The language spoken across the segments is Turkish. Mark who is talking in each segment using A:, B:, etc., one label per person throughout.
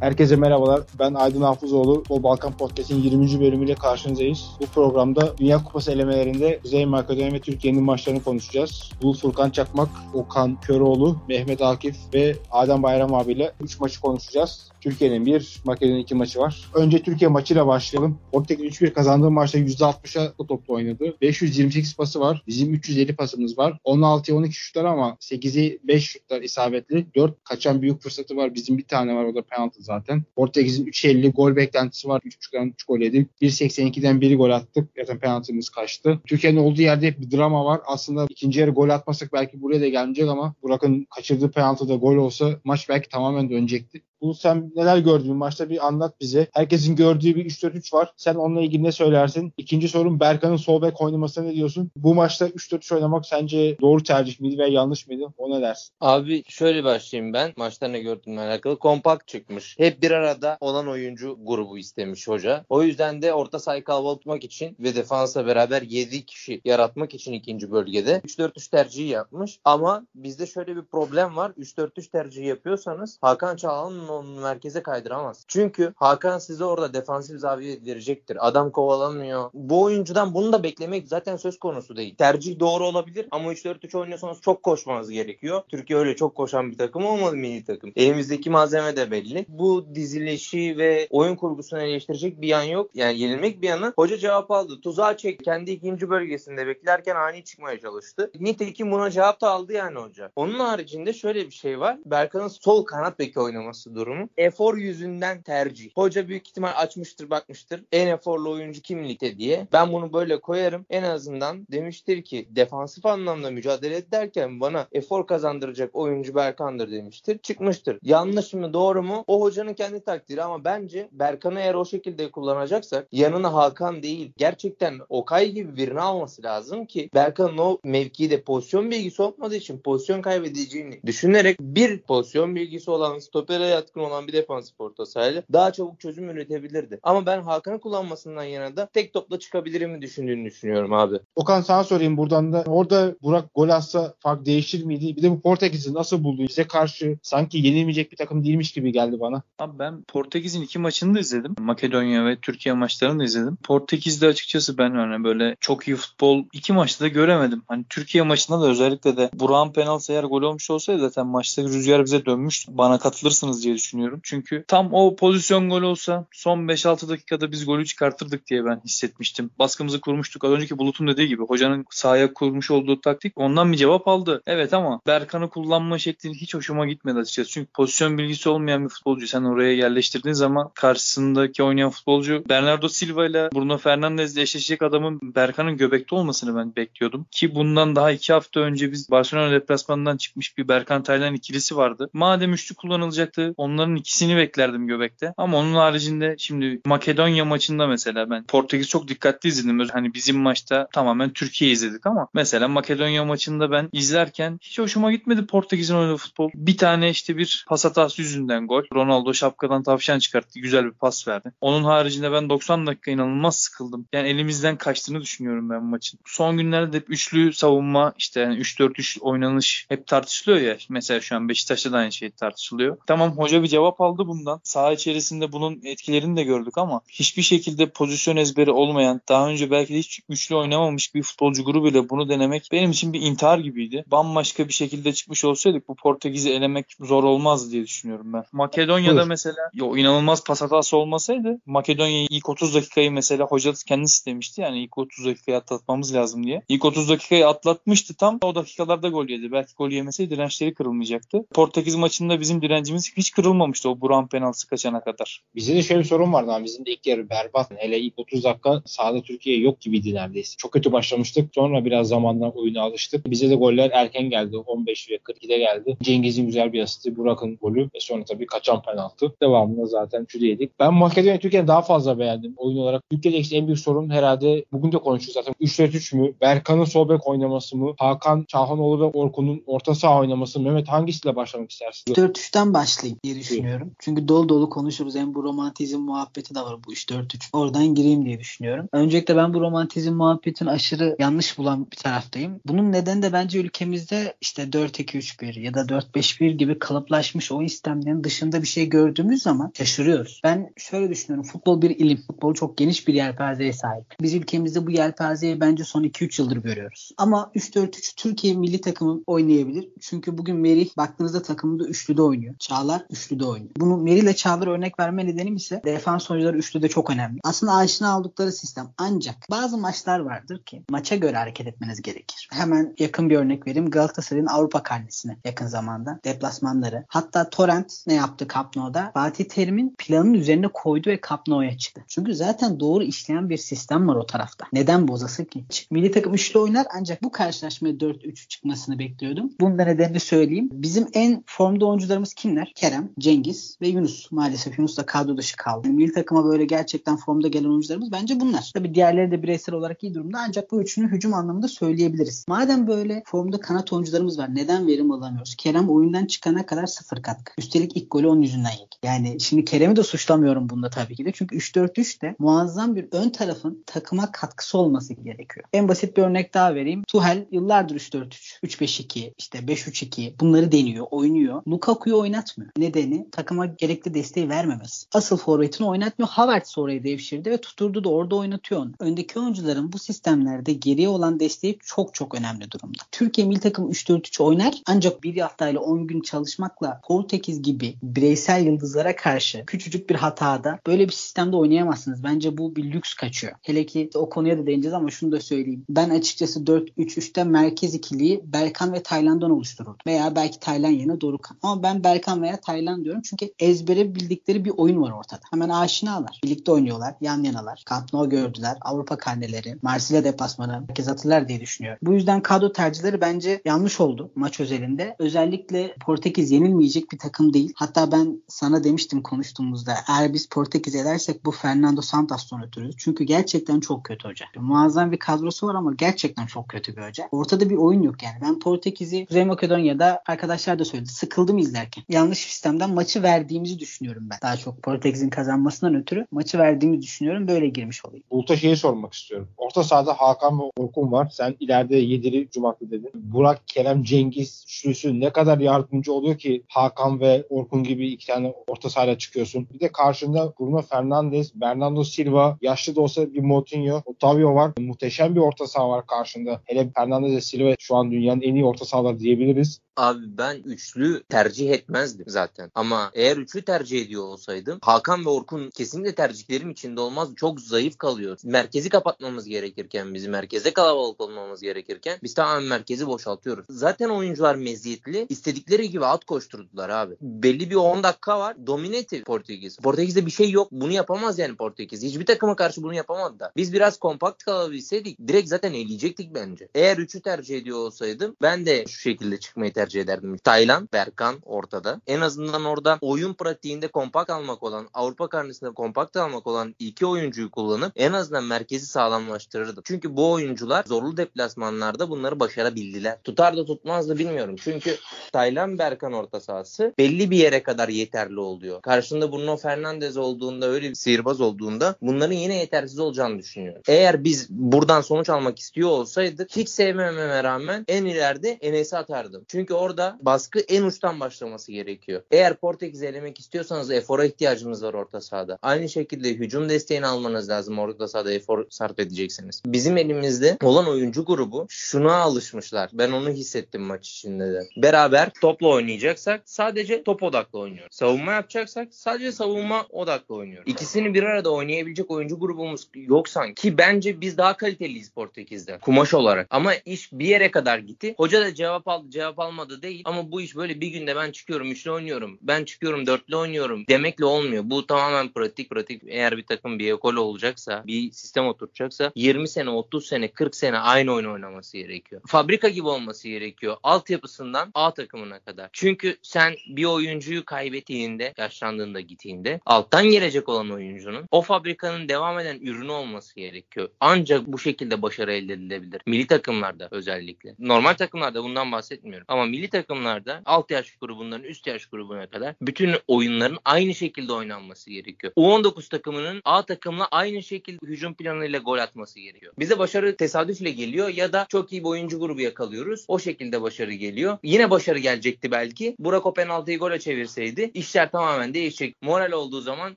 A: Herkese merhabalar. Ben Aydın Hafızoğlu. O Balkan Podcast'in 20. bölümüyle karşınızdayız. Bu programda Dünya Kupası elemelerinde Kuzey Makedonya ve Türkiye'nin maçlarını konuşacağız. Bulut Furkan Çakmak, Okan Köroğlu, Mehmet Akif ve Adem Bayram abiyle 3 maçı konuşacağız. Türkiye'nin bir, Makedonya iki maçı var. Önce Türkiye maçıyla başlayalım. Portekiz 3-1 kazandığı maçta %60'a topla oynadı. 528 pası var. Bizim 350 pasımız var. 16'ya 12 şutlar ama 8'i 5 şutlar isabetli. 4 kaçan büyük fırsatı var. Bizim bir tane var o da penaltı zaten. Portekiz'in 3.50 gol beklentisi var. 3.5'dan 3 gol yedik. 1.82'den 1 gol attık. Zaten penaltımız kaçtı. Türkiye'nin olduğu yerde hep bir drama var. Aslında ikinci yarı gol atmasak belki buraya da gelmeyecek ama Burak'ın kaçırdığı penaltıda gol olsa maç belki tamamen dönecekti. Bu sen neler gördün maçta bir anlat bize. Herkesin gördüğü bir 3-4-3 var. Sen onunla ilgili ne söylersin? İkinci sorun Berkan'ın sol bek oynamasına ne diyorsun? Bu maçta 3-4-3 oynamak sence doğru tercih miydi veya yanlış mıydı? O ne dersin?
B: Abi şöyle başlayayım ben. Maçta ne gördüğümle alakalı. Kompakt çıkmış. Hep bir arada olan oyuncu grubu istemiş hoca. O yüzden de orta sahayı kalabalıkmak için ve defansa beraber 7 kişi yaratmak için ikinci bölgede 3-4-3 tercihi yapmış. Ama bizde şöyle bir problem var. 3-4-3 tercihi yapıyorsanız Hakan Çağlan'ın onu merkeze kaydıramaz. Çünkü Hakan size orada defansif zaviye verecektir. Adam kovalamıyor. Bu oyuncudan bunu da beklemek zaten söz konusu değil. Tercih doğru olabilir ama 3-4-3 oynuyorsanız çok koşmanız gerekiyor. Türkiye öyle çok koşan bir takım olmadı milli takım. Elimizdeki malzeme de belli. Bu dizilişi ve oyun kurgusunu eleştirecek bir yan yok. Yani yenilmek bir yana hoca cevap aldı. Tuzağa çek. Kendi ikinci bölgesinde beklerken ani çıkmaya çalıştı. Nitekim buna cevap da aldı yani hoca. Onun haricinde şöyle bir şey var. Berkan'ın sol kanat beki oynaması durumu. Efor yüzünden tercih. Hoca büyük ihtimal açmıştır bakmıştır. En eforlu oyuncu kim ligde diye. Ben bunu böyle koyarım. En azından demiştir ki defansif anlamda mücadele ederken bana efor kazandıracak oyuncu Berkan'dır demiştir. Çıkmıştır. Yanlış mı doğru mu? O hocanın kendi takdiri ama bence Berkan'ı eğer o şekilde kullanacaksak yanına Hakan değil gerçekten Okay gibi birini alması lazım ki Berkan'ın o mevkide pozisyon bilgisi olmadığı için pozisyon kaybedeceğini düşünerek bir pozisyon bilgisi olan stopere yatkın olan bir defansif orta sahayla daha çabuk çözüm üretebilirdi. Ama ben Hakan'ı kullanmasından yana da tek topla çıkabilirim mi düşündüğünü düşünüyorum abi.
A: Okan sana sorayım buradan da. Orada Burak gol atsa fark değişir miydi? Bir de bu Portekiz'i nasıl buldu? Bize karşı sanki yenilmeyecek bir takım değilmiş gibi geldi bana.
C: Abi ben Portekiz'in iki maçını da izledim. Makedonya ve Türkiye maçlarını da izledim. Portekiz'de açıkçası ben öyle böyle çok iyi futbol iki maçta da göremedim. Hani Türkiye maçında da özellikle de Burak'ın penaltı eğer gol olmuş olsaydı zaten maçtaki rüzgar bize dönmüştü. Bana katılırsınız diye düşünüyorum. Çünkü tam o pozisyon gol olsa son 5-6 dakikada biz golü çıkartırdık diye ben hissetmiştim. Baskımızı kurmuştuk. Az önceki Bulut'un dediği gibi hocanın sahaya kurmuş olduğu taktik ondan bir cevap aldı. Evet ama Berkan'ı kullanma şekli hiç hoşuma gitmedi açıkçası. Çünkü pozisyon bilgisi olmayan bir futbolcu sen oraya yerleştirdiğin zaman karşısındaki oynayan futbolcu Bernardo Silva ile Bruno Fernandes ile eşleşecek adamın Berkan'ın göbekte olmasını ben bekliyordum. Ki bundan daha iki hafta önce biz Barcelona deplasmanından çıkmış bir Berkan Taylan ikilisi vardı. Madem üçlü kullanılacaktı onların ikisini beklerdim göbekte. Ama onun haricinde şimdi Makedonya maçında mesela ben Portekiz çok dikkatli izledim. Hani bizim maçta tamamen Türkiye izledik ama mesela Makedonya maçında ben izlerken hiç hoşuma gitmedi Portekiz'in oynadığı futbol. Bir tane işte bir pas hatası yüzünden gol. Ronaldo şapkadan tavşan çıkarttı. Güzel bir pas verdi. Onun haricinde ben 90 dakika inanılmaz sıkıldım. Yani elimizden kaçtığını düşünüyorum ben maçın. Son günlerde hep üçlü savunma işte yani 3-4-3 oynanış hep tartışılıyor ya. Mesela şu an Beşiktaş'ta da aynı şey tartışılıyor. Tamam hoca bir cevap aldı bundan. Saha içerisinde bunun etkilerini de gördük ama hiçbir şekilde pozisyon ezberi olmayan, daha önce belki de hiç üçlü oynamamış bir futbolcu grubuyla bunu denemek benim için bir intihar gibiydi. Bambaşka bir şekilde çıkmış olsaydık bu Portekiz'i elemek zor olmazdı diye düşünüyorum ben. Makedonya'da Buyur. mesela yo, inanılmaz pas hatası olmasaydı Makedonya'yı ilk 30 dakikayı mesela hoca kendisi demişti yani ilk 30 dakikayı atlatmamız lazım diye. İlk 30 dakikayı atlatmıştı tam o dakikalarda gol yedi. Belki gol yemeseydi dirençleri kırılmayacaktı. Portekiz maçında bizim direncimiz hiç kırılmamıştı o Buran penaltısı kaçana kadar.
A: Bizde de şöyle bir sorun vardı abi. Bizim de ilk yarı berbat. Hele ilk 30 dakika sahada Türkiye yok gibiydi neredeyse. Çok kötü başlamıştık. Sonra biraz zamanla oyuna alıştık. Bize de goller erken geldi. 15 ve 42'de geldi. Cengiz'in güzel bir asisti. Burak'ın golü ve sonra tabii kaçan penaltı. Devamında zaten üçü yedik. Ben Makedonya Türkiye'yi daha fazla beğendim oyun olarak. Türkiye'deki en büyük sorun herhalde bugün de konuştuk zaten. 3-4-3 mü? Berkan'ın sol bek oynaması mı? Hakan Çağhanoğlu ve Orkun'un orta saha oynaması mı? Mehmet hangisiyle başlamak istersin?
D: 4-3'ten başlayayım. Diye düşünüyorum. Çünkü dolu dolu konuşuruz. Hem bu romantizm muhabbeti de var bu 3-4-3. Oradan gireyim diye düşünüyorum. Öncelikle ben bu romantizm muhabbetini aşırı yanlış bulan bir taraftayım. Bunun nedeni de bence ülkemizde işte 4-2-3-1 ya da 4-5-1 gibi kalıplaşmış oyun sistemlerinin dışında bir şey gördüğümüz zaman şaşırıyoruz. Ben şöyle düşünüyorum. Futbol bir ilim. Futbol çok geniş bir yelpazeye sahip. Biz ülkemizde bu yelpazeyi bence son 2-3 yıldır görüyoruz. Ama 3-4-3 Türkiye milli takımı oynayabilir. Çünkü bugün Merih baktığınızda takımında üçlüde oynuyor. Çağlar üçlüde oynuyor. Bunu Merih ile Çağlar örnek verme nedenim ise defans oyuncuları üçlüde çok önemli. Aslında aşina oldukları sistem. Ancak bazı maçlar vardır ki maça göre hareket etmeniz gerekir. Hemen yakın bir örnek vereyim. Galatasaray'ın Avrupa karnesine yakın zamanda deplasmanları. Hatta Torrent ne yaptı Camp Nou'da? Fatih Terim'in planın üzerine koydu ve Camp Nou'ya çıktı. Çünkü zaten doğru işleyen bir sistem var o tarafta. Neden bozası ki? Milli takım üçlü oynar ancak bu karşılaşmaya 4-3 çıkmasını bekliyordum. Bunun da nedenini söyleyeyim. Bizim en formda oyuncularımız kimler? Kerem, Cengiz ve Yunus. Maalesef Yunus da kadro dışı kaldı. Yani milli takıma böyle gerçekten formda gelen oyuncularımız bence bunlar. Tabii diğerleri de bireysel olarak iyi durumda ancak bu üçünü hücum anlamında söyleyebiliriz. Madem böyle formda kanat oyuncularımız var neden verim alamıyoruz? Kerem oyundan çıkana kadar sıfır katkı. Üstelik ilk golü onun yüzünden yedi. Yani şimdi Kerem'i de suçlamıyorum bunda tabii ki de. Çünkü 3-4-3'te muazzam bir ön tarafın takıma katkısı olması gerekiyor. En basit bir örnek daha vereyim. Tuhel yıllardır 3-4-3, 3-5-2, işte 5-3-2 bunları deniyor, oynuyor. Lukaku'yu oynatmıyor. Nedeni takıma gerekli desteği vermemesi. Asıl forvetini oynatmıyor. Havertz orayı devşirdi ve tuturdu da orada oynatıyor onu. Öndeki oyuncuların bu sistemlerde geriye olan desteği çok çok önemli durumda. Türkiye milli takım 3-4-3 oynar ancak bir haftayla 10 gün çalışmakla Portekiz gibi bireysel yıldızlara karşı küçücük bir hatada böyle bir sistemde oynayamazsınız. Bence bu bir lüks kaçıyor. Hele ki o konuya da değineceğiz ama şunu da söyleyeyim. Ben açıkçası 4-3-3'te merkez ikiliyi Berkan ve Tayland'dan oluştururdum. Veya belki Tayland yerine Dorukhan. Ama ben Berkan veya Tayland diyorum çünkü ezbere bildikleri bir oyun var ortada. Hemen aşinalar. Birlikte oynuyorlar. Yan yanalar. Camp Nou gördüler. Avrupa karneleri. Marsilya deplasmanı. Herkes hatırlar diye düşünüyorum. Bu yüzden kadro tercihleri bence yanlış oldu maç özelinde. Özellikle Portekiz yenilmeyecek bir takım değil. Hatta ben sana demiştim konuştuğumuzda eğer biz Portekiz edersek bu Fernando Santos'tan ötürü. Çünkü gerçekten çok kötü hoca. Muazzam bir kadrosu var ama gerçekten çok kötü bir hoca. Ortada bir oyun yok yani. Ben Portekiz'i Kuzey Makedonya'da arkadaşlar da söyledi. Sıkıldım izlerken. Yanlış sistemden maçı verdiğimizi düşünüyorum ben. Daha çok Portekiz'in kazanmasından ötürü maçı verdiğimizi düşünüyorum. Böyle girmiş olayım.
A: Bulut'a şeyi sormak istiyorum. Orta sahada Hakan ve Orkun var. Sen ileride Yediri Cumaklı dedin. Burak, Kerem, Cengiz üçlüsü ne kadar yardımcı oluyor ki Hakan ve Orkun gibi iki tane orta sahaya çıkıyorsun. Bir de karşında Bruno Fernandes, Bernardo Silva, yaşlı da olsa bir Moutinho, Otavio var. Muhteşem bir orta saha var karşında. Hele Fernandes ve Silva şu an dünyanın en iyi orta sahaları diyebiliriz.
B: Abi ben üçlü tercih etmezdim zaten. Ama eğer üçlü tercih ediyor olsaydım Hakan ve Orkun kesinlikle tercihlerim içinde olmaz. Çok zayıf kalıyor. Merkezi kapatmamız gerekirken biz merkeze kalabalık olmamız gerekirken biz tamamen merkezi boşaltıyoruz. Zaten oyuncular meziyetli. istedikleri gibi at koşturdular abi. Belli bir 10 dakika var. Dominate Portekiz. Portekiz'de bir şey yok. Bunu yapamaz yani Portekiz. Hiçbir takıma karşı bunu yapamadı da. Biz biraz kompakt kalabilseydik direkt zaten eleyecektik bence. Eğer üçü tercih ediyor olsaydım ben de şu şekilde çıkmayı tercih ederdim. Taylan, Berkan ortada. En azından orada oyun pratiğinde kompakt almak olan, Avrupa karnesinde kompakt almak olan iki oyuncuyu kullanıp en azından merkezi sağlamlaştırırdım. Çünkü bu oyuncular zorlu deplasmanlarda bunları başarabildiler. Tutar da tutmaz da bilmiyorum. Çünkü Taylan Berkan orta sahası belli bir yere kadar yeterli oluyor. Karşında Bruno Fernandes olduğunda öyle bir sihirbaz olduğunda bunların yine yetersiz olacağını düşünüyorum. Eğer biz buradan sonuç almak istiyor olsaydık hiç sevmememe rağmen en ileride Enes'i atardım. Çünkü orada baskı en uçtan başlaması gerekiyor. Eğer Portekiz'i elemek istiyorsanız efora ihtiyacınız var orta sahada. Aynı şekilde hücum desteğini almanız lazım. Orta sahada efor sarf edeceksiniz. Bizim elimizde olan oyuncu grubu şuna alışmışlar. Ben onu hissettim maç içinde de. Beraber topla oynayacaksak sadece top odaklı oynuyoruz. Savunma yapacaksak sadece savunma odaklı oynuyoruz. İkisini bir arada oynayabilecek oyuncu grubumuz yok. Ki bence biz daha kaliteliyiz Portekiz'de. Kumaş olarak. Ama iş bir yere kadar gitti. Hoca da cevap aldı cevap almadı değil. Ama bu iş böyle bir günde ben çıkıyorum üçlü oynuyorum. Ben çıkıyorum dörtlü oynuyorum demekle olmuyor. Bu tamamen pratik pratik. Eğer bir takım bir ekol olacaksa bir sistem oturacaksa 20 sene 30 sene 40 sene aynı oyun oynaması gerekiyor. Fabrika gibi olması gerekiyor. Altyapısından A takımına kadar. Çünkü sen bir oyuncuyu kaybettiğinde yaşlandığında gittiğinde alttan gelecek olan oyuncunun o fabrikanın devam eden ürünü olması gerekiyor. Ancak bu şekilde başarı elde edilebilir. Milli takımlarda özellikle. Normal takımlarda bundan bahsetmiyorum. Ama milli takımlarda alt yaş grubundan üst yaş grubuna zamana kadar bütün oyunların aynı şekilde oynanması gerekiyor. U19 takımının A takımla aynı şekilde hücum planıyla gol atması gerekiyor. Bize başarı tesadüfle geliyor ya da çok iyi bir oyuncu grubu yakalıyoruz. O şekilde başarı geliyor. Yine başarı gelecekti belki. Burak o penaltıyı gole çevirseydi işler tamamen değişecek. Moral olduğu zaman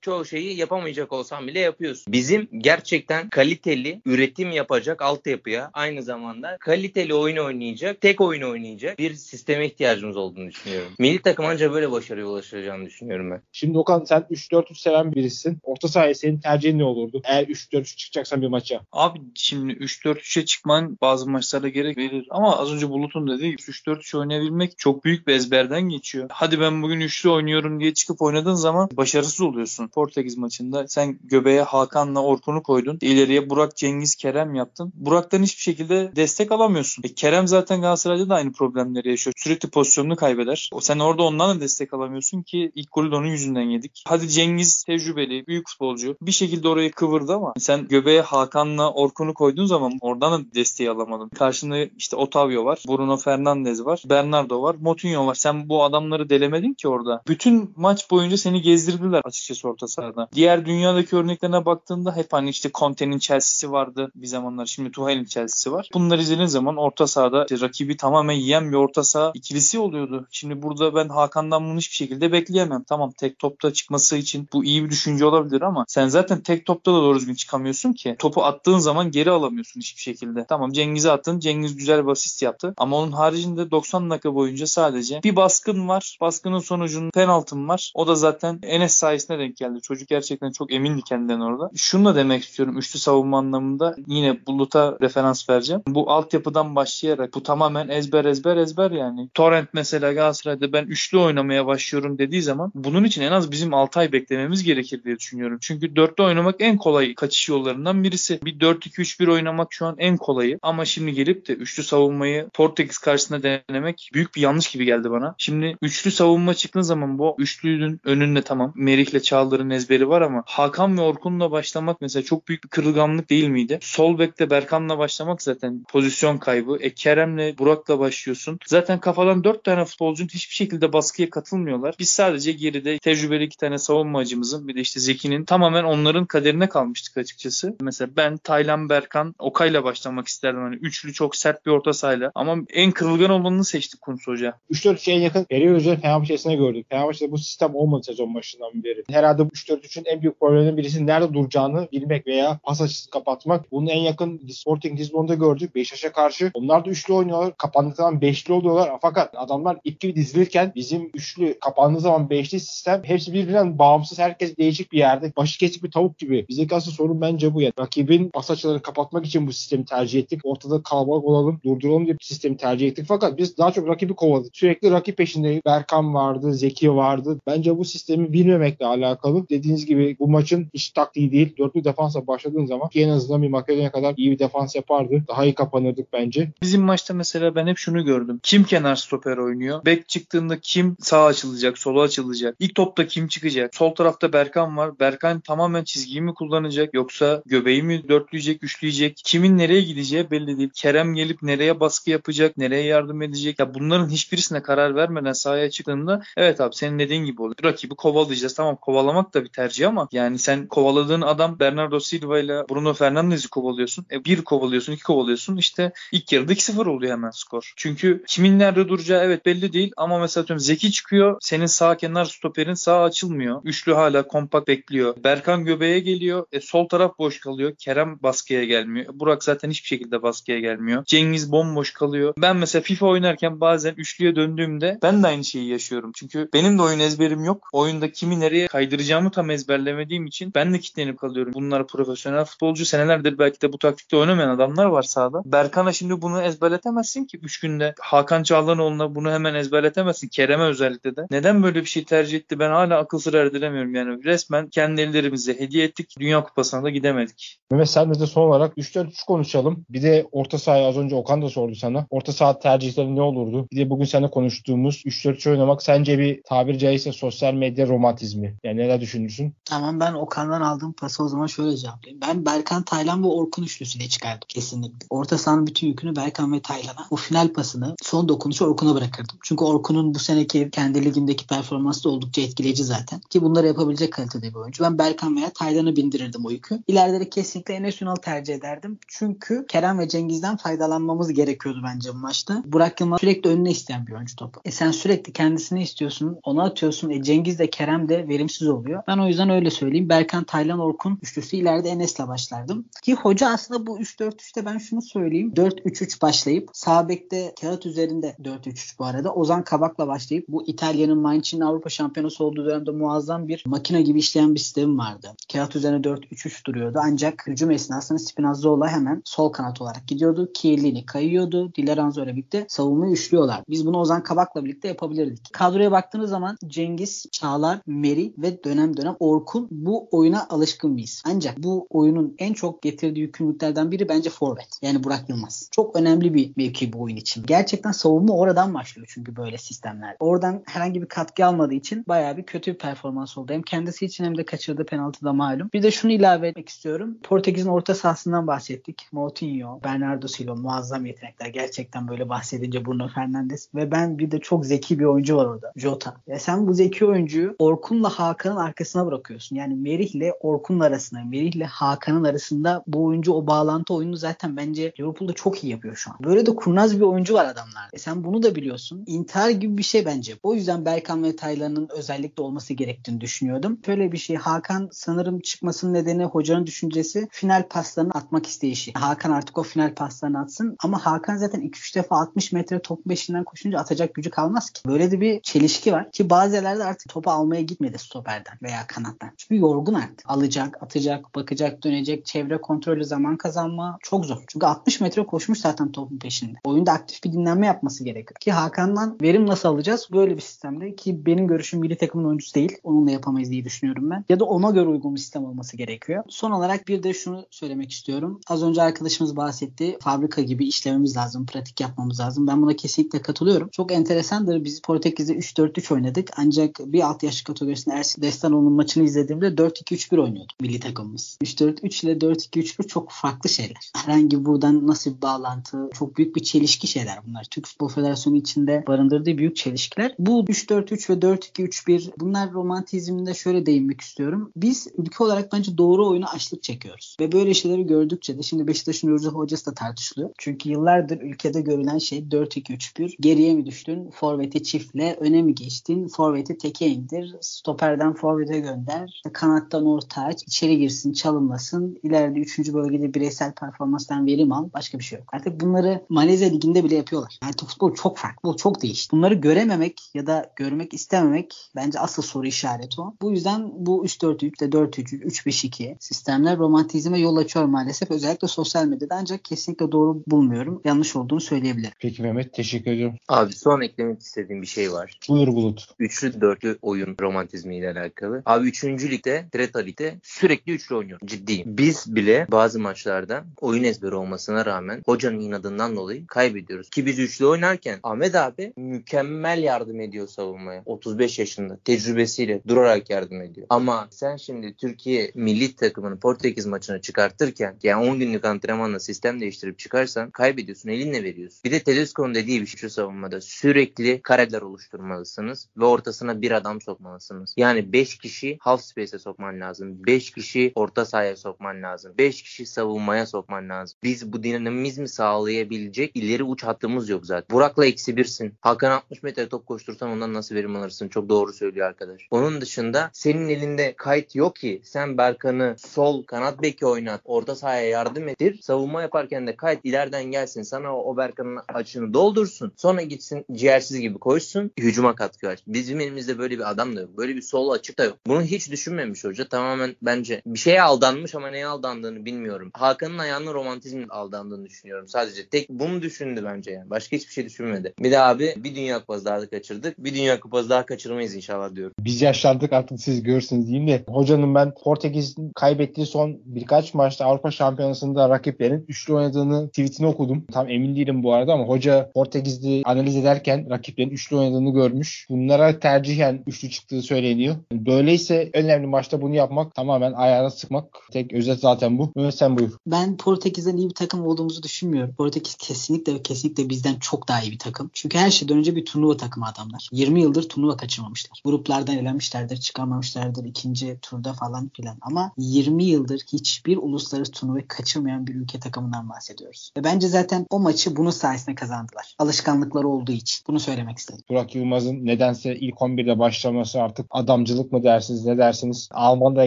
B: çoğu şeyi yapamayacak olsan bile yapıyorsun. Bizim gerçekten kaliteli üretim yapacak altyapıya aynı zamanda kaliteli oyun oynayacak, tek oyun oynayacak bir sisteme ihtiyacımız olduğunu düşünüyorum. Milli takım ancak böyle başarıya ulaşacağını düşünüyorum ben.
A: Şimdi Okan sen 3-4-3 seven birisin. Orta sahaya senin tercihin ne olurdu? Eğer 3-4-3 çıkacaksan bir maça.
C: Abi şimdi 3-4-3'e çıkman bazı maçlarda gerek verir. Ama az önce Bulut'un dediği gibi 3-4-3 oynayabilmek çok büyük bir ezberden geçiyor. Hadi ben bugün üçlü oynuyorum diye çıkıp oynadığın zaman başarısız oluyorsun. Portekiz maçında sen göbeğe Hakan'la Orkun'u koydun. İleriye Burak, Cengiz, Kerem yaptın. Burak'tan hiçbir şekilde destek alamıyorsun. E, Kerem zaten Galatasaray'da da aynı problemleri yaşıyor. Sürekli pozisyonunu kaybeder. O sen orada ondan da destek alamıyorsun ki ilk golü de onun yüzünden yedik. Hadi Cengiz tecrübeli, büyük futbolcu. Bir şekilde orayı kıvırdı ama sen göbeğe Hakan'la Orkun'u koyduğun zaman oradan da desteği alamadın. Karşında işte Otavio var, Bruno Fernandes var, Bernardo var, Moutinho var. Sen bu adamları delemedin ki orada. Bütün maç boyunca seni gezdirdiler açıkçası orta sahada. Diğer dünyadaki örneklerine baktığında hep hani işte Conte'nin Chelsea'si vardı bir zamanlar. Şimdi Tuchel'in Chelsea'si var. Bunları izlediğin zaman orta sahada işte rakibi tamamen yiyen bir orta saha ikilisi oluyordu. Şimdi burada ben Hakan'dan bunu hiçbir şekilde bekleyemem. Tamam tek topta çıkması için bu iyi bir düşünce olabilir ama sen zaten tek topta da doğru düzgün çıkamıyorsun ki. Topu attığın zaman geri alamıyorsun hiçbir şekilde. Tamam Cengiz'e attın. Cengiz güzel bir asist yaptı. Ama onun haricinde 90 dakika boyunca sadece bir baskın var. Baskının sonucunda penaltım var. O da zaten Enes sayesinde denk geldi. Çocuk gerçekten çok emindi kendinden orada. Şunu da demek istiyorum. Üçlü savunma anlamında yine Bulut'a referans vereceğim. Bu altyapıdan başlayarak bu tamamen ezber ezber ezber yani. Torrent mesela Galatasaray'da ben üçlü oynamaya başlıyorum dediği zaman bunun için en az bizim 6 ay beklememiz gerekir diye düşünüyorum. Çünkü dörtlü oynamak en kolay kaçış yollarından birisi. Bir 4-2-3-1 oynamak şu an en kolayı. Ama şimdi gelip de üçlü savunmayı Portekiz karşısında denemek büyük bir yanlış gibi geldi bana. Şimdi üçlü savunma çıktığın zaman bu üçlünün önünde tamam Merih'le Çağlar'ın ezberi var ama Hakan ve Orkun'la başlamak mesela çok büyük bir kırılganlık değil miydi? Sol bekte Berkan'la başlamak zaten pozisyon kaybı. E Kerem'le Burak'la başlıyorsun. Zaten kafadan dört tane futbolcunun hiçbir şekilde baskıya katılmıyorlar. Biz sadece geride tecrübeli iki tane savunmacımızın bir de işte Zeki'nin tamamen onların kaderine kalmıştık açıkçası. Mesela ben Taylan Berkan Okay'la başlamak isterdim. Hani üçlü çok sert bir orta sahayla. Ama en kırılgan olanını seçti Kuntz Hoca.
A: 3-4-3'e en yakın Eri Özcan Fenerbahçe'sine gördük. Fenerbahçe'de bu sistem olmadı sezon başından beri. Herhalde bu 3-4-3'ün en büyük problemi birisi nerede duracağını bilmek veya pas açısı kapatmak. Bunun en yakın Sporting Lisbon'da gördük. Beşiktaş'a karşı. Onlar da üçlü oynuyorlar. Kapandıktan beşli oluyorlar. Fakat adamlar ip gibi dizilirken bizim üçlü kapandığı zaman beşli sistem hepsi birbirinden bağımsız. Herkes değişik bir yerde. Başı kesik bir tavuk gibi. Bizdeki asıl sorun bence bu. Yani. Rakibin pas açılarını kapatmak için bu sistemi tercih ettik. Ortada kalabalık olalım, durduralım diye bir sistemi tercih ettik. Fakat biz daha çok rakibi kovaladık. Sürekli rakip peşindeyiz. Berkan vardı, Zeki vardı. Bence bu sistemi bilmemekle alakalı. Dediğiniz gibi bu maçın hiç taktiği değil. Dörtlü defansa başladığın zaman ki en azından bir Makedonya kadar iyi bir defans yapardı. Daha iyi kapanırdık bence.
C: Bizim maçta mesela ben hep şunu gördüm. Kim kenar stoper oynuyor? Bek çıktığında kim sağ açılacak, sola açılacak? İlk topta kim çıkacak? Sol tarafta Berkan var. Berkan tamamen çizgiyi mi kullanacak yoksa göbeği mi dörtleyecek, üçleyecek? Kimin nereye gideceği belli değil. Kerem gelip nereye baskı yapacak, nereye yardım edecek? Ya bunların hiçbirisine karar vermeden sahaya çıktığında evet abi senin dediğin gibi oluyor. Rakibi kovalayacağız. Tamam kovalamak da bir tercih ama yani sen kovaladığın adam Bernardo Silva ile Bruno Fernandes'i kovalıyorsun. E bir kovalıyorsun, iki kovalıyorsun. İşte ilk yarıda 2-0 oluyor hemen skor. Çünkü kimin nerede duracağı evet belli değil ama mesela Zeki çıkıyor. Senin sağ kenar stoperin sağ açılmıyor. Üçlü hala kompakt bekliyor. Berkan göbeğe geliyor. E, sol taraf boş kalıyor. Kerem baskıya gelmiyor. Burak zaten hiçbir şekilde baskıya gelmiyor. Cengiz bomboş kalıyor. Ben mesela FIFA oynarken bazen üçlüye döndüğümde ben de aynı şeyi yaşıyorum. Çünkü benim de oyun ezberim yok. Oyunda kimi nereye kaydıracağımı tam ezberlemediğim için ben de kilitlenip kalıyorum. Bunlar profesyonel futbolcu. Senelerdir belki de bu taktikte oynamayan adamlar var sahada. Berkan'a şimdi bunu ezberletemezsin ki 3 günde. Hakan Çağlanoğlu'na bunu hemen ezberletemezsin. Kerem'e özellikle de. Neden böyle bir şey tercih etti ben hala akıl sır erdiremiyorum. Yani resmen kendi ellerimize hediye ettik. Dünya Kupası'na da gidemedik.
A: Mehmet sen de son olarak 3-4-3 konuşalım. Bir de orta sahayı az önce Okan da sordu sana. Orta saha tercihleri ne olurdu? Bir de bugün seninle konuştuğumuz 3-4-3 oynamak sence bir tabiri caizse sosyal medya romantizmi. Yani neler düşünürsün?
D: Tamam ben Okan'dan aldığım pası o zaman şöyle cevaplayayım. Ben Berkan, Taylan ve Orkun üçlüsüyle çıkardım kesinlikle. Orta sahanın bütün yükünü Berkan ve Taylan'a. O final pasını son dokunuşu Orkun'a bırakırdım. Çünkü Orkun'un bu seneki kendi Ligi'ndeki performansı da oldukça etkileyici zaten. Ki bunları yapabilecek kalitede bir oyuncu. Ben Berkan veya Taylan'ı bindirirdim o yükü. İleride de kesinlikle Enes Ünal tercih ederdim. Çünkü Kerem ve Cengiz'den faydalanmamız gerekiyordu bence bu maçta. Burak Yılmaz sürekli önüne isteyen bir oyuncu topu. E sen sürekli kendisini istiyorsun. Ona atıyorsun. E Cengiz de Kerem de verimsiz oluyor. Ben o yüzden öyle söyleyeyim. Berkan, Taylan, Orkun üçlüsü ileride Enes'le başlardım. Ki hoca aslında bu 3-4-3'te ben şunu söyleyeyim. 4-3-3 başlayıp sağ bekte kağıt üzerinde 4-3-3 bu arada. Ozan Kabak'la başlayıp bu İtalya'nın Mainz'in Avrupa şampiyonası olduğu dönemde muazzam bir makine gibi işleyen bir sistemi vardı. Kağıt üzerine 4-3-3 duruyordu. Ancak hücum esnasında Spinazzola hemen sol kanat olarak gidiyordu. Chiellini kayıyordu. Dileranzo ile birlikte savunmayı üçlüyorlar. Biz bunu Ozan Kabak'la birlikte yapabilirdik. Kadroya baktığınız zaman Cengiz, Çağlar, Meri ve dönem dönem Orkun bu oyuna alışkın mıyız? Ancak bu oyunun en çok getirdiği yükümlülüklerden biri bence forvet. Yani Burak Yılmaz. Çok önemli bir mevki bu oyun için. Gerçekten savunma oradan başlıyor çünkü böyle sistemler. Oradan herhangi bir katkı almadığı için bayağı bir kötü bir performans oldu. Hem kendisi için hem de kaçırdığı penaltı da malum. Bir de şunu ilave etmek istiyorum. Portekiz'in orta sahasından bahsettik. Moutinho, Bernardo Silva muazzam yetenekler. Gerçekten böyle bahsedince Bruno Fernandes ve ben bir de çok zeki bir oyuncu var orada. Jota. Ya sen bu zeki oyuncuyu Orkun'la Hakan'ın arkasına bırakıyorsun. Yani Merih'le Orkun'un arasında, Merih'le Hakan'ın arasında bu oyuncu o bağlantı oyunu zaten bence Liverpool'da çok iyi yapıyor şu an. Böyle de kurnaz bir oyuncu var adamlar. E sen bunu da biliyorsun. İntihar gibi bir şey bence. O yüzden Berkan ve Taylan'ın özellikle olması gerektiğini düşünüyordum. Şöyle bir şey Hakan sanırım çıkmasının nedeni hocanın düşüncesi final paslarını atmak isteyişi. Hakan artık o final paslarını atsın ama Hakan zaten 2-3 defa 60 metre top peşinden koşunca atacak gücü kalmaz ki. Böyle de bir çelişki var ki bazı yerlerde artık topu almaya gitmedi stoperden veya kanattan. Çünkü yorgun artık. Alacak, atacak, bakacak, dönecek, çevre kontrolü zaman kazanma çok zor. Çünkü 60 metre koşmuş zaten topun peşinde. Oyunda aktif bir dinlenme yapması gerekiyor. Ki Hakan'dan verim nasıl alacağız? Böyle bir sistemde ki benim görüşüm milli takımın oyuncusu değil. Onunla yapamayız diye düşünüyorum ben. Ya da ona göre uygun bir sistem olması gerekiyor. Son olarak bir de şunu söylemek istiyorum. Az önce arkadaşımız bahsetti. Fabrika gibi işlememiz lazım. Pratik yapmamız lazım. Ben buna kesinlikle katılıyorum. Çok enteresandır. Biz Portekiz'de 3-4-3 oynadık. Ancak bir alt yaş kategorisinde Ersin Destanoğlu'nun maçını izlediğimde 4-2-3-1 oynuyordu milli takımımız. 3-4-3 ile 4-2-3-1 çok farklı şeyler. Herhangi buradan nasıl bir bağlantı, çok büyük bir çelişki şeyler bunlar. Türk Futbol Federasyonu içinde barındırdığı büyük çelişkiler. Bu 3-4-3 ve 4-2-3-1 bunlar romantizminde şöyle değinmek istiyorum. Biz ülke olarak bence doğru oyunu açlık çekiyoruz. Ve böyle şeyleri gördükçe de şimdi Beşiktaş'ın Ürcü hocası da tartışılıyor. Çünkü yıllardır ülkede görülen şey 4-2-3-1. Geriye mi düştün? Forvet'i çiftle. Öne mi geçtin? Forvet'i teke indir. Stoperden forvete gönder. Kanattan orta aç. içeri girsin, çalımlasın. İleride 3. bölgede bireysel performanstan verim al. Başka bir şey yok. Artık bunları Malezya Ligi'nde bile yapıyorlar. Artık futbol çok farklı. Futbol çok değişti. Bunları görememek ya da görmek istememek bence asıl soru işareti o. Bu yüzden bu 3-4-3 de 4-3-3, 3-5-2 sistemler romantizme yol açıyor maalesef. Özellikle sosyal medyada ancak kesinlikle doğru bulmuyorum. Yanlış olduğunu söyleyebilirim.
A: Peki Mehmet teşekkür ediyorum.
B: Abi son eklemek istediğim bir şey var.
A: Buyur Bulut.
B: Üçlü dörtlü oyun romantizmiyle alakalı. Abi üçüncü ligde, Treta Lig'de sürekli üçlü oynuyor. Ciddiyim. Biz bile bazı maçlarda oyun ezberi olmasına rağmen hocanın inadından dolayı kaybediyoruz. Ki biz üçlü oynarken Ahmet abi mükemmel yardım ediyor savunmaya. 35 yaşında tecrübesiyle durarak yardım ediyor. Ama sen şimdi Türkiye milli takımını Portekiz maçına çıkartırken yani 10 günlük antrenmanla sistem değiştirip çıkarsan kaybediyorsun. Elinle veriyorsun. Bir de Tedesco'nun dediği bir şey şu savunmada sürekli kareler oluşturmalısınız ve ortasına bir adam sokmalısınız. Yani 5 kişi half space'e sokman lazım. 5 kişi orta sahaya sokman lazım. 5 kişi savunmaya sokman lazım. Biz bu dinamizmi sağlayabilecek ileri uç hattımız yok zaten. Burak'la eksi birsin. Hakan 60 metre top koştursan ondan nasıl verim alırsın? Çok doğru söylüyor arkadaş. Onun dışında senin elinde kayıt yok ki sen Berkan'ı sol kanat beki oynat. Orta sahaya yardım etir. Savunma yaparken de kayıt ileriden gelsin. Sana o, Berkan'ın açını doldursun. Sonra gitsin ciğersiz gibi koşsun. Hücuma katkı ver. Bizim elimizde böyle bir adam da yok. Böyle bir sol açık da yok. Bunu hiç düşünmemiş hoca. Tamamen bence bir şeye aldanmış ama neye aldandığını bilmiyorum. Hakan'ın ayağının romantizmle aldandığını düşünüyorum. Sadece tek bunu düşündü bence yani. Başka hiçbir şey düşünmedi. Bir de abi bir dünya kupası daha da kaçırdık. Bir dünya kupası daha kaçırmayız inşallah diyorum.
A: Biz yaşlandık artık siz görürsünüz diyeyim de hocanın ben Portekiz'in kaybettiği son birkaç maçta Avrupa Şampiyonası'nda rakiplerin üçlü oynadığını tweetini okudum. Tam emin değilim bu arada ama hoca Portekizli analiz ederken rakiplerin üçlü oynadığını görmüş. Bunlara tercihen üçlü çıktığı söyleniyor. Böyleyse önemli maçta bunu yapmak tamamen ayağına sıkmak. Tek özet zaten bu. Mehmet sen buyur.
D: Ben Portekiz'den iyi bir takım olduğumuzu düşünmüyorum. Portekiz kesinlikle kesinlikle bizden çok daha iyi bir takım. Çünkü her şeyden önce bir turnuva takımı adamlar. 20 yıldır turnuva kaçırmamışlar. Gruplardan elenmişlerdir, çıkamamışlardır ikinci turda falan filan. Ama 20 yıldır hiçbir uluslararası turnuvayı kaçırmayan bir ülke takımından bahsediyoruz. Ve bence zaten o maçı bunun sayesinde kazandılar. Alışkanlıkları olduğu için. Bunu söylemek istedim.
A: Burak Yılmaz'ın nedense ilk 11'de başlaması artık adamcılık mı dersiniz ne dersiniz? Alman da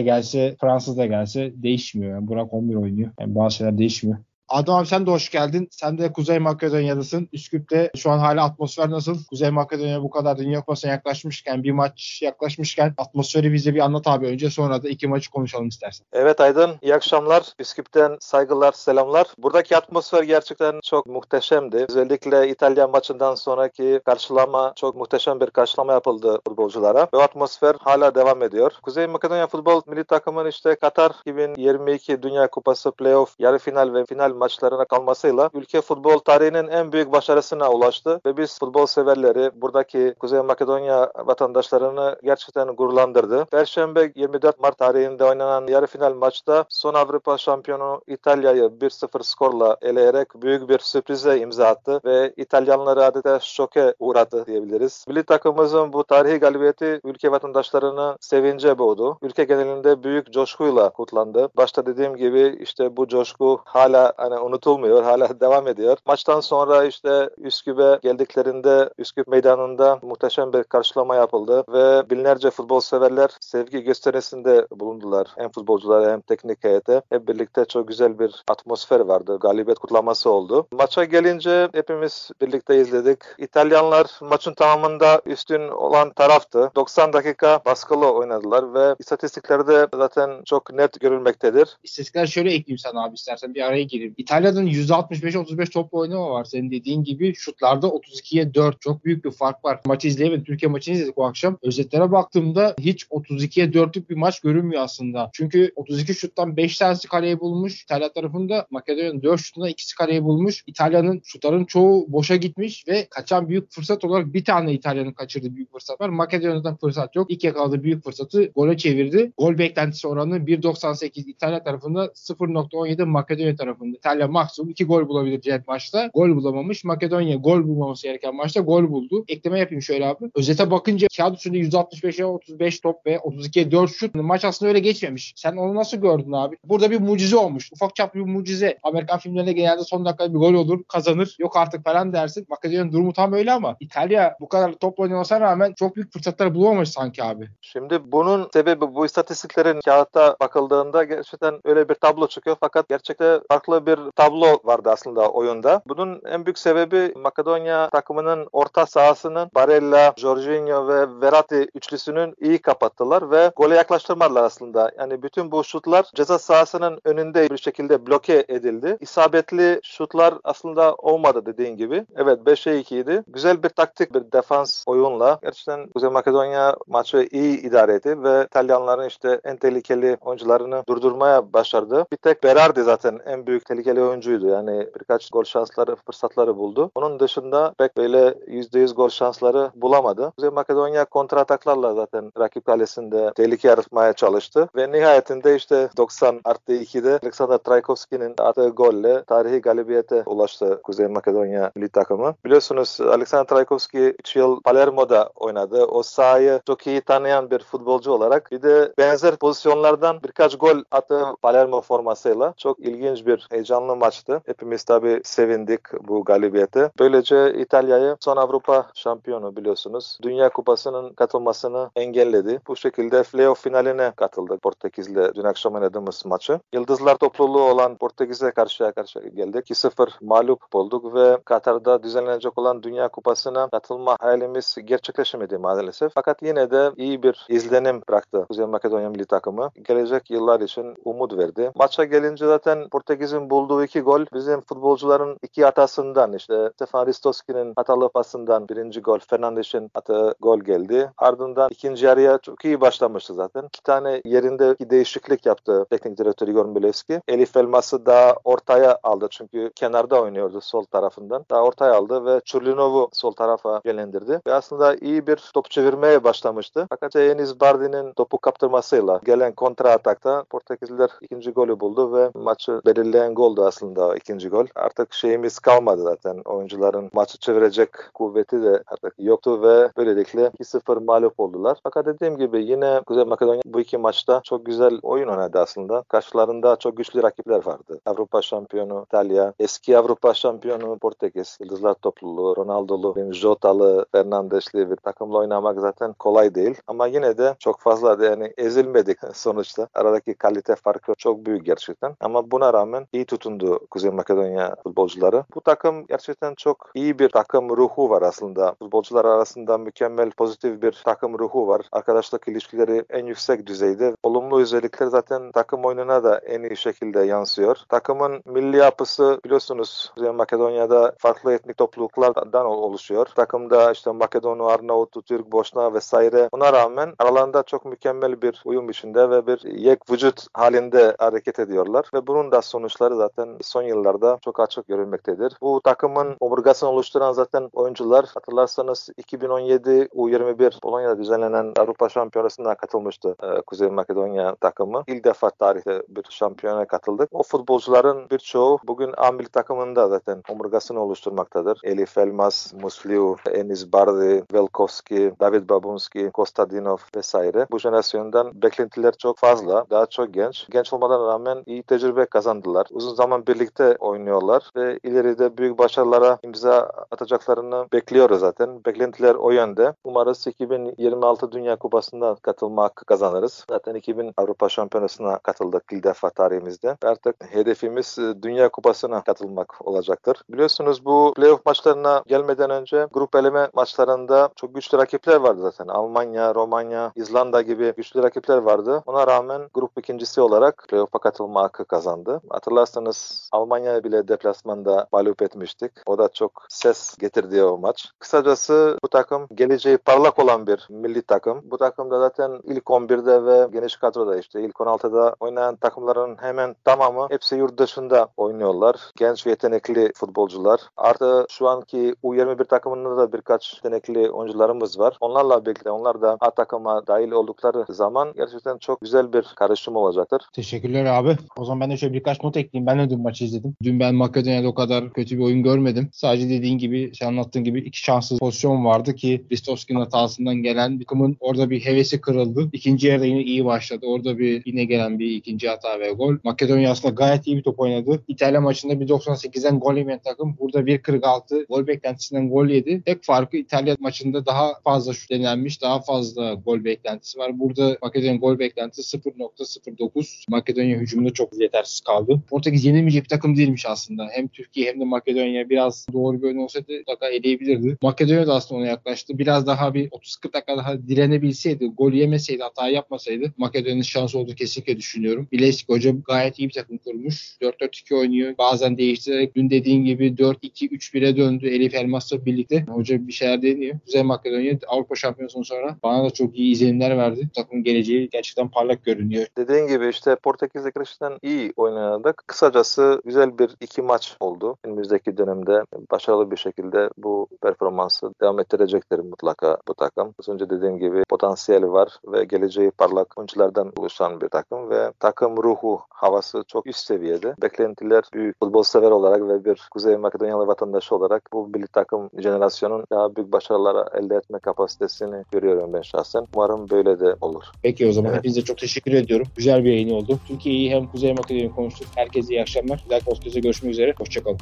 A: gelse Fransız da gelse değişmiyor. Yani Burak 11 oynuyor. Yani bazı şeyler değişmiyor. Adam abi sen de hoş geldin. Sen de Kuzey Makedonya'dasın. Üsküp'te şu an hala atmosfer nasıl? Kuzey Makedonya bu kadar Dünya Kupası'na yaklaşmışken, bir maç yaklaşmışken atmosferi bize bir anlat abi önce sonra da iki maçı konuşalım istersen.
E: Evet Aydın, iyi akşamlar. Üsküp'ten saygılar, selamlar. Buradaki atmosfer gerçekten çok muhteşemdi. Özellikle İtalya maçından sonraki karşılama, çok muhteşem bir karşılama yapıldı futbolculara. Ve atmosfer hala devam ediyor. Kuzey Makedonya futbol milli takımın işte Katar 2022 Dünya Kupası playoff yarı final ve final maçlarına kalmasıyla ülke futbol tarihinin en büyük başarısına ulaştı ve biz futbol severleri buradaki Kuzey Makedonya vatandaşlarını gerçekten gururlandırdı. Perşembe 24 Mart tarihinde oynanan yarı final maçta son Avrupa şampiyonu İtalya'yı 1-0 skorla eleyerek büyük bir sürprize imza attı ve İtalyanları adeta şoke uğradı diyebiliriz. Milli takımımızın bu tarihi galibiyeti ülke vatandaşlarını sevince boğdu. Ülke genelinde büyük coşkuyla kutlandı. Başta dediğim gibi işte bu coşku hala hani unutulmuyor. Hala devam ediyor. Maçtan sonra işte Üsküp'e geldiklerinde Üsküp meydanında muhteşem bir karşılama yapıldı ve binlerce futbol severler sevgi gösterisinde bulundular. Hem futbolcular hem teknik heyete. Hep birlikte çok güzel bir atmosfer vardı. Galibiyet kutlaması oldu. Maça gelince hepimiz birlikte izledik. İtalyanlar maçın tamamında üstün olan taraftı. 90 dakika baskılı oynadılar ve istatistiklerde zaten çok net görülmektedir.
A: İstatistikler şöyle ekleyeyim sana abi istersen bir araya gireyim. İtalya'nın %65-35 toplu oynama var. Senin dediğin gibi şutlarda 32'ye 4. Çok büyük bir fark var. Maçı izleyemedim. Türkiye maçını izledik bu akşam. Özetlere baktığımda hiç 32'ye 4'lük bir maç görünmüyor aslında. Çünkü 32 şuttan 5 tanesi kaleyi bulmuş. İtalya tarafında Makedonya'nın 4 şutunda ikisi kaleyi bulmuş. İtalya'nın şutların çoğu boşa gitmiş ve kaçan büyük fırsat olarak bir tane İtalya'nın kaçırdığı büyük fırsat var. Makedonya'dan fırsat yok. İlk yakaladığı büyük fırsatı gole çevirdi. Gol beklentisi oranı 1.98 İtalya tarafında 0.17 Makedonya tarafında. İtalya maksimum 2 gol bulabilecek maçta. Gol bulamamış. Makedonya gol bulmaması gereken maçta gol buldu. Ekleme yapayım şöyle abi. Özete bakınca kağıt üstünde 165'e 35 top ve 32'ye 4 şut. Maç aslında öyle geçmemiş. Sen onu nasıl gördün abi? Burada bir mucize olmuş. Ufak çaplı bir mucize. Amerikan filmlerinde genelde son dakikada bir gol olur. Kazanır. Yok artık falan dersin. Makedonya'nın durumu tam öyle ama İtalya bu kadar top oynamasına rağmen çok büyük fırsatlar bulamamış sanki abi.
E: Şimdi bunun sebebi bu istatistiklerin kağıtta bakıldığında gerçekten öyle bir tablo çıkıyor fakat gerçekten farklı bir tablo vardı aslında oyunda. Bunun en büyük sebebi Makedonya takımının orta sahasının Barella, Jorginho ve Verratti üçlüsünün iyi kapattılar ve gole yaklaştırmadılar aslında. Yani bütün bu şutlar ceza sahasının önünde bir şekilde bloke edildi. İsabetli şutlar aslında olmadı dediğin gibi. Evet 5'e 2 idi. Güzel bir taktik bir defans oyunla gerçekten Kuzey Makedonya maçı iyi idare etti ve İtalyanların işte en tehlikeli oyuncularını durdurmaya başardı. Bir tek Berardi zaten en büyük tehlikeli oyuncuydu. Yani birkaç gol şansları, fırsatları buldu. Onun dışında pek böyle %100 gol şansları bulamadı. Kuzey Makedonya kontra ataklarla zaten rakip kalesinde tehlike yaratmaya çalıştı. Ve nihayetinde işte 90 artı 2'de Alexander Trajkovski'nin attığı golle tarihi galibiyete ulaştı Kuzey Makedonya milli takımı. Biliyorsunuz Alexander Trajkovski 3 yıl Palermo'da oynadı. O sahayı çok iyi tanıyan bir futbolcu olarak bir de benzer pozisyonlardan birkaç gol attı Palermo formasıyla. Çok ilginç bir heyecanlı maçtı. Hepimiz tabi sevindik bu galibiyete. Böylece İtalya'yı son Avrupa şampiyonu biliyorsunuz. Dünya Kupası'nın katılmasını engelledi. Bu şekilde playoff finaline katıldı Portekiz'le dün akşam oynadığımız maçı. Yıldızlar topluluğu olan Portekiz'e karşıya karşı geldik. 2-0 mağlup olduk ve Katar'da düzenlenecek olan Dünya Kupası'na katılma hayalimiz gerçekleşemedi maalesef. Fakat yine de iyi bir izlenim bıraktı Kuzey Makedonya milli takımı. Gelecek yıllar için umut verdi. Maça gelince zaten Portekiz'in bulduğu iki gol bizim futbolcuların iki hatasından işte Stefan Ristoski'nin hatalı pasından birinci gol Fernandes'in attığı gol geldi. Ardından ikinci yarıya çok iyi başlamıştı zaten. İki tane yerinde bir değişiklik yaptı teknik direktör Igor Milevski. Elif Elmas'ı daha ortaya aldı çünkü kenarda oynuyordu sol tarafından. Daha ortaya aldı ve Çurlinov'u sol tarafa yönlendirdi. Ve aslında iyi bir top çevirmeye başlamıştı. Fakat Enis Bardi'nin topu kaptırmasıyla gelen kontra atakta Portekizliler ikinci golü buldu ve maçı belirleyen gol oldu aslında ikinci gol. Artık şeyimiz kalmadı zaten. Oyuncuların maçı çevirecek kuvveti de artık yoktu ve böylelikle 2-0 mağlup oldular. Fakat dediğim gibi yine Kuzey Makedonya bu iki maçta çok güzel oyun oynadı aslında. Karşılarında çok güçlü rakipler vardı. Avrupa şampiyonu İtalya, eski Avrupa şampiyonu Portekiz, Yıldızlar topluluğu, Ronaldo'lu, Jota'lı, Fernandes'li bir takımla oynamak zaten kolay değil. Ama yine de çok fazla yani ezilmedik sonuçta. Aradaki kalite farkı çok büyük gerçekten. Ama buna rağmen iyi tutundu Kuzey Makedonya futbolcuları. Bu takım gerçekten çok iyi bir takım ruhu var aslında. Futbolcular arasında mükemmel pozitif bir takım ruhu var. Arkadaşlık ilişkileri en yüksek düzeyde. Olumlu özellikler zaten takım oyununa da en iyi şekilde yansıyor. Takımın milli yapısı biliyorsunuz Kuzey Makedonya'da farklı etnik topluluklardan oluşuyor. Takımda işte Makedonu, Arnavutlu, Türk, Boşna vesaire. Buna rağmen aralarında çok mükemmel bir uyum içinde ve bir yek vücut halinde hareket ediyorlar ve bunun da sonuçları zaten son yıllarda çok açık görülmektedir. Bu takımın omurgasını oluşturan zaten oyuncular hatırlarsanız 2017 U21 Polonya'da düzenlenen Avrupa Şampiyonası'na katılmıştı e, Kuzey Makedonya takımı. İlk defa tarihte bir şampiyona katıldık. O futbolcuların birçoğu bugün A milli takımında zaten omurgasını oluşturmaktadır. Elif Elmas, Musliu, Enis Bardi, Velkovski, David Babunski, Kostadinov vesaire. Bu jenerasyondan beklentiler çok fazla. Daha çok genç. Genç olmadan rağmen iyi tecrübe kazandılar. Uzun zaman birlikte oynuyorlar ve ileride büyük başarılara imza atacaklarını bekliyoruz zaten. Beklentiler o yönde. Umarız 2026 Dünya Kupası'nda katılma hakkı kazanırız. Zaten 2000 Avrupa Şampiyonası'na katıldık ilk defa tarihimizde. Artık hedefimiz e, Dünya Kupası'na katılmak olacaktır. Biliyorsunuz bu playoff maçlarına gelmeden önce grup eleme maçlarında çok güçlü rakipler vardı zaten. Almanya, Romanya, İzlanda gibi güçlü rakipler vardı. Ona rağmen grup ikincisi olarak playoff'a katılma hakkı kazandı. Hatırlarsanız Almanya bile deplasmanda mağlup etmiştik. O da çok ses getirdi o maç. Kısacası bu takım geleceği parlak olan bir milli takım. Bu takımda zaten ilk 11'de ve geniş kadroda işte ilk 16'da oynayan takımların hemen tamamı hepsi yurt dışında oynuyorlar. Genç ve yetenekli futbolcular. Artı şu anki U21 takımında da birkaç yetenekli oyuncularımız var. Onlarla birlikte onlar da A takıma dahil oldukları zaman gerçekten çok güzel bir karışım olacaktır.
A: Teşekkürler abi. O zaman ben de şöyle birkaç not ekleyeyim. Ben de dün maçı izledim. Dün ben Makedonya'da o kadar kötü bir oyun görmedim. Sadece dediğin gibi, sen anlattığın gibi iki şanssız pozisyon vardı ki Ristovski'nin hatasından gelen bir takımın orada bir hevesi kırıldı. İkinci yarıda yine iyi başladı. Orada bir yine gelen bir ikinci hata ve gol. Makedonya aslında gayet iyi bir top oynadı. İtalya maçında 1.98'den gol yemeyen takım burada 1.46 gol beklentisinden gol yedi. Tek farkı İtalya maçında daha fazla şut denenmiş, daha fazla gol beklentisi var. Burada Makedonya gol beklentisi 0.09. Makedonya hücumunda çok yetersiz kaldı. Portekiz yenilmeyecek bir takım değilmiş aslında. Hem Türkiye hem de Makedonya biraz doğru bir oyun olsaydı mutlaka eleyebilirdi. Makedonya da aslında ona yaklaştı. Biraz daha bir 30-40 dakika daha direnebilseydi, gol yemeseydi, hata yapmasaydı Makedonya'nın şansı olduğu kesinlikle düşünüyorum. Bilezik Hoca gayet iyi bir takım kurmuş. 4-4-2 oynuyor. Bazen değiştirerek dün dediğin gibi 4-2-3-1'e döndü Elif Elmas'la birlikte. Hoca bir şeyler deniyor. Kuzey Makedonya Avrupa Şampiyonası'ndan sonra bana da çok iyi izlenimler verdi. Takımın geleceği gerçekten parlak görünüyor.
E: Dediğin gibi işte Portekiz'de gerçekten iyi oynadık. Kısacası güzel bir iki maç oldu. Önümüzdeki dönemde başarılı bir şekilde bu performansı devam ettirecektir mutlaka bu takım. Az önce dediğim gibi potansiyeli var ve geleceği parlak oyunculardan oluşan bir takım ve takım ruhu havası çok üst seviyede. Beklentiler büyük futbol sever olarak ve bir Kuzey Makedonyalı vatandaş olarak bu milli takım jenerasyonun daha büyük başarılara elde etme kapasitesini görüyorum ben şahsen. Umarım böyle de olur.
A: Peki o zaman
E: Evet.
A: hepinize çok teşekkür ediyorum. Güzel bir yayın oldu. Türkiye'yi hem Kuzey Makedonya'yı konuştuk. Herkese iyi akşamlar. Bir dahaki podcast'te görüşmek üzere. Hoşçakalın.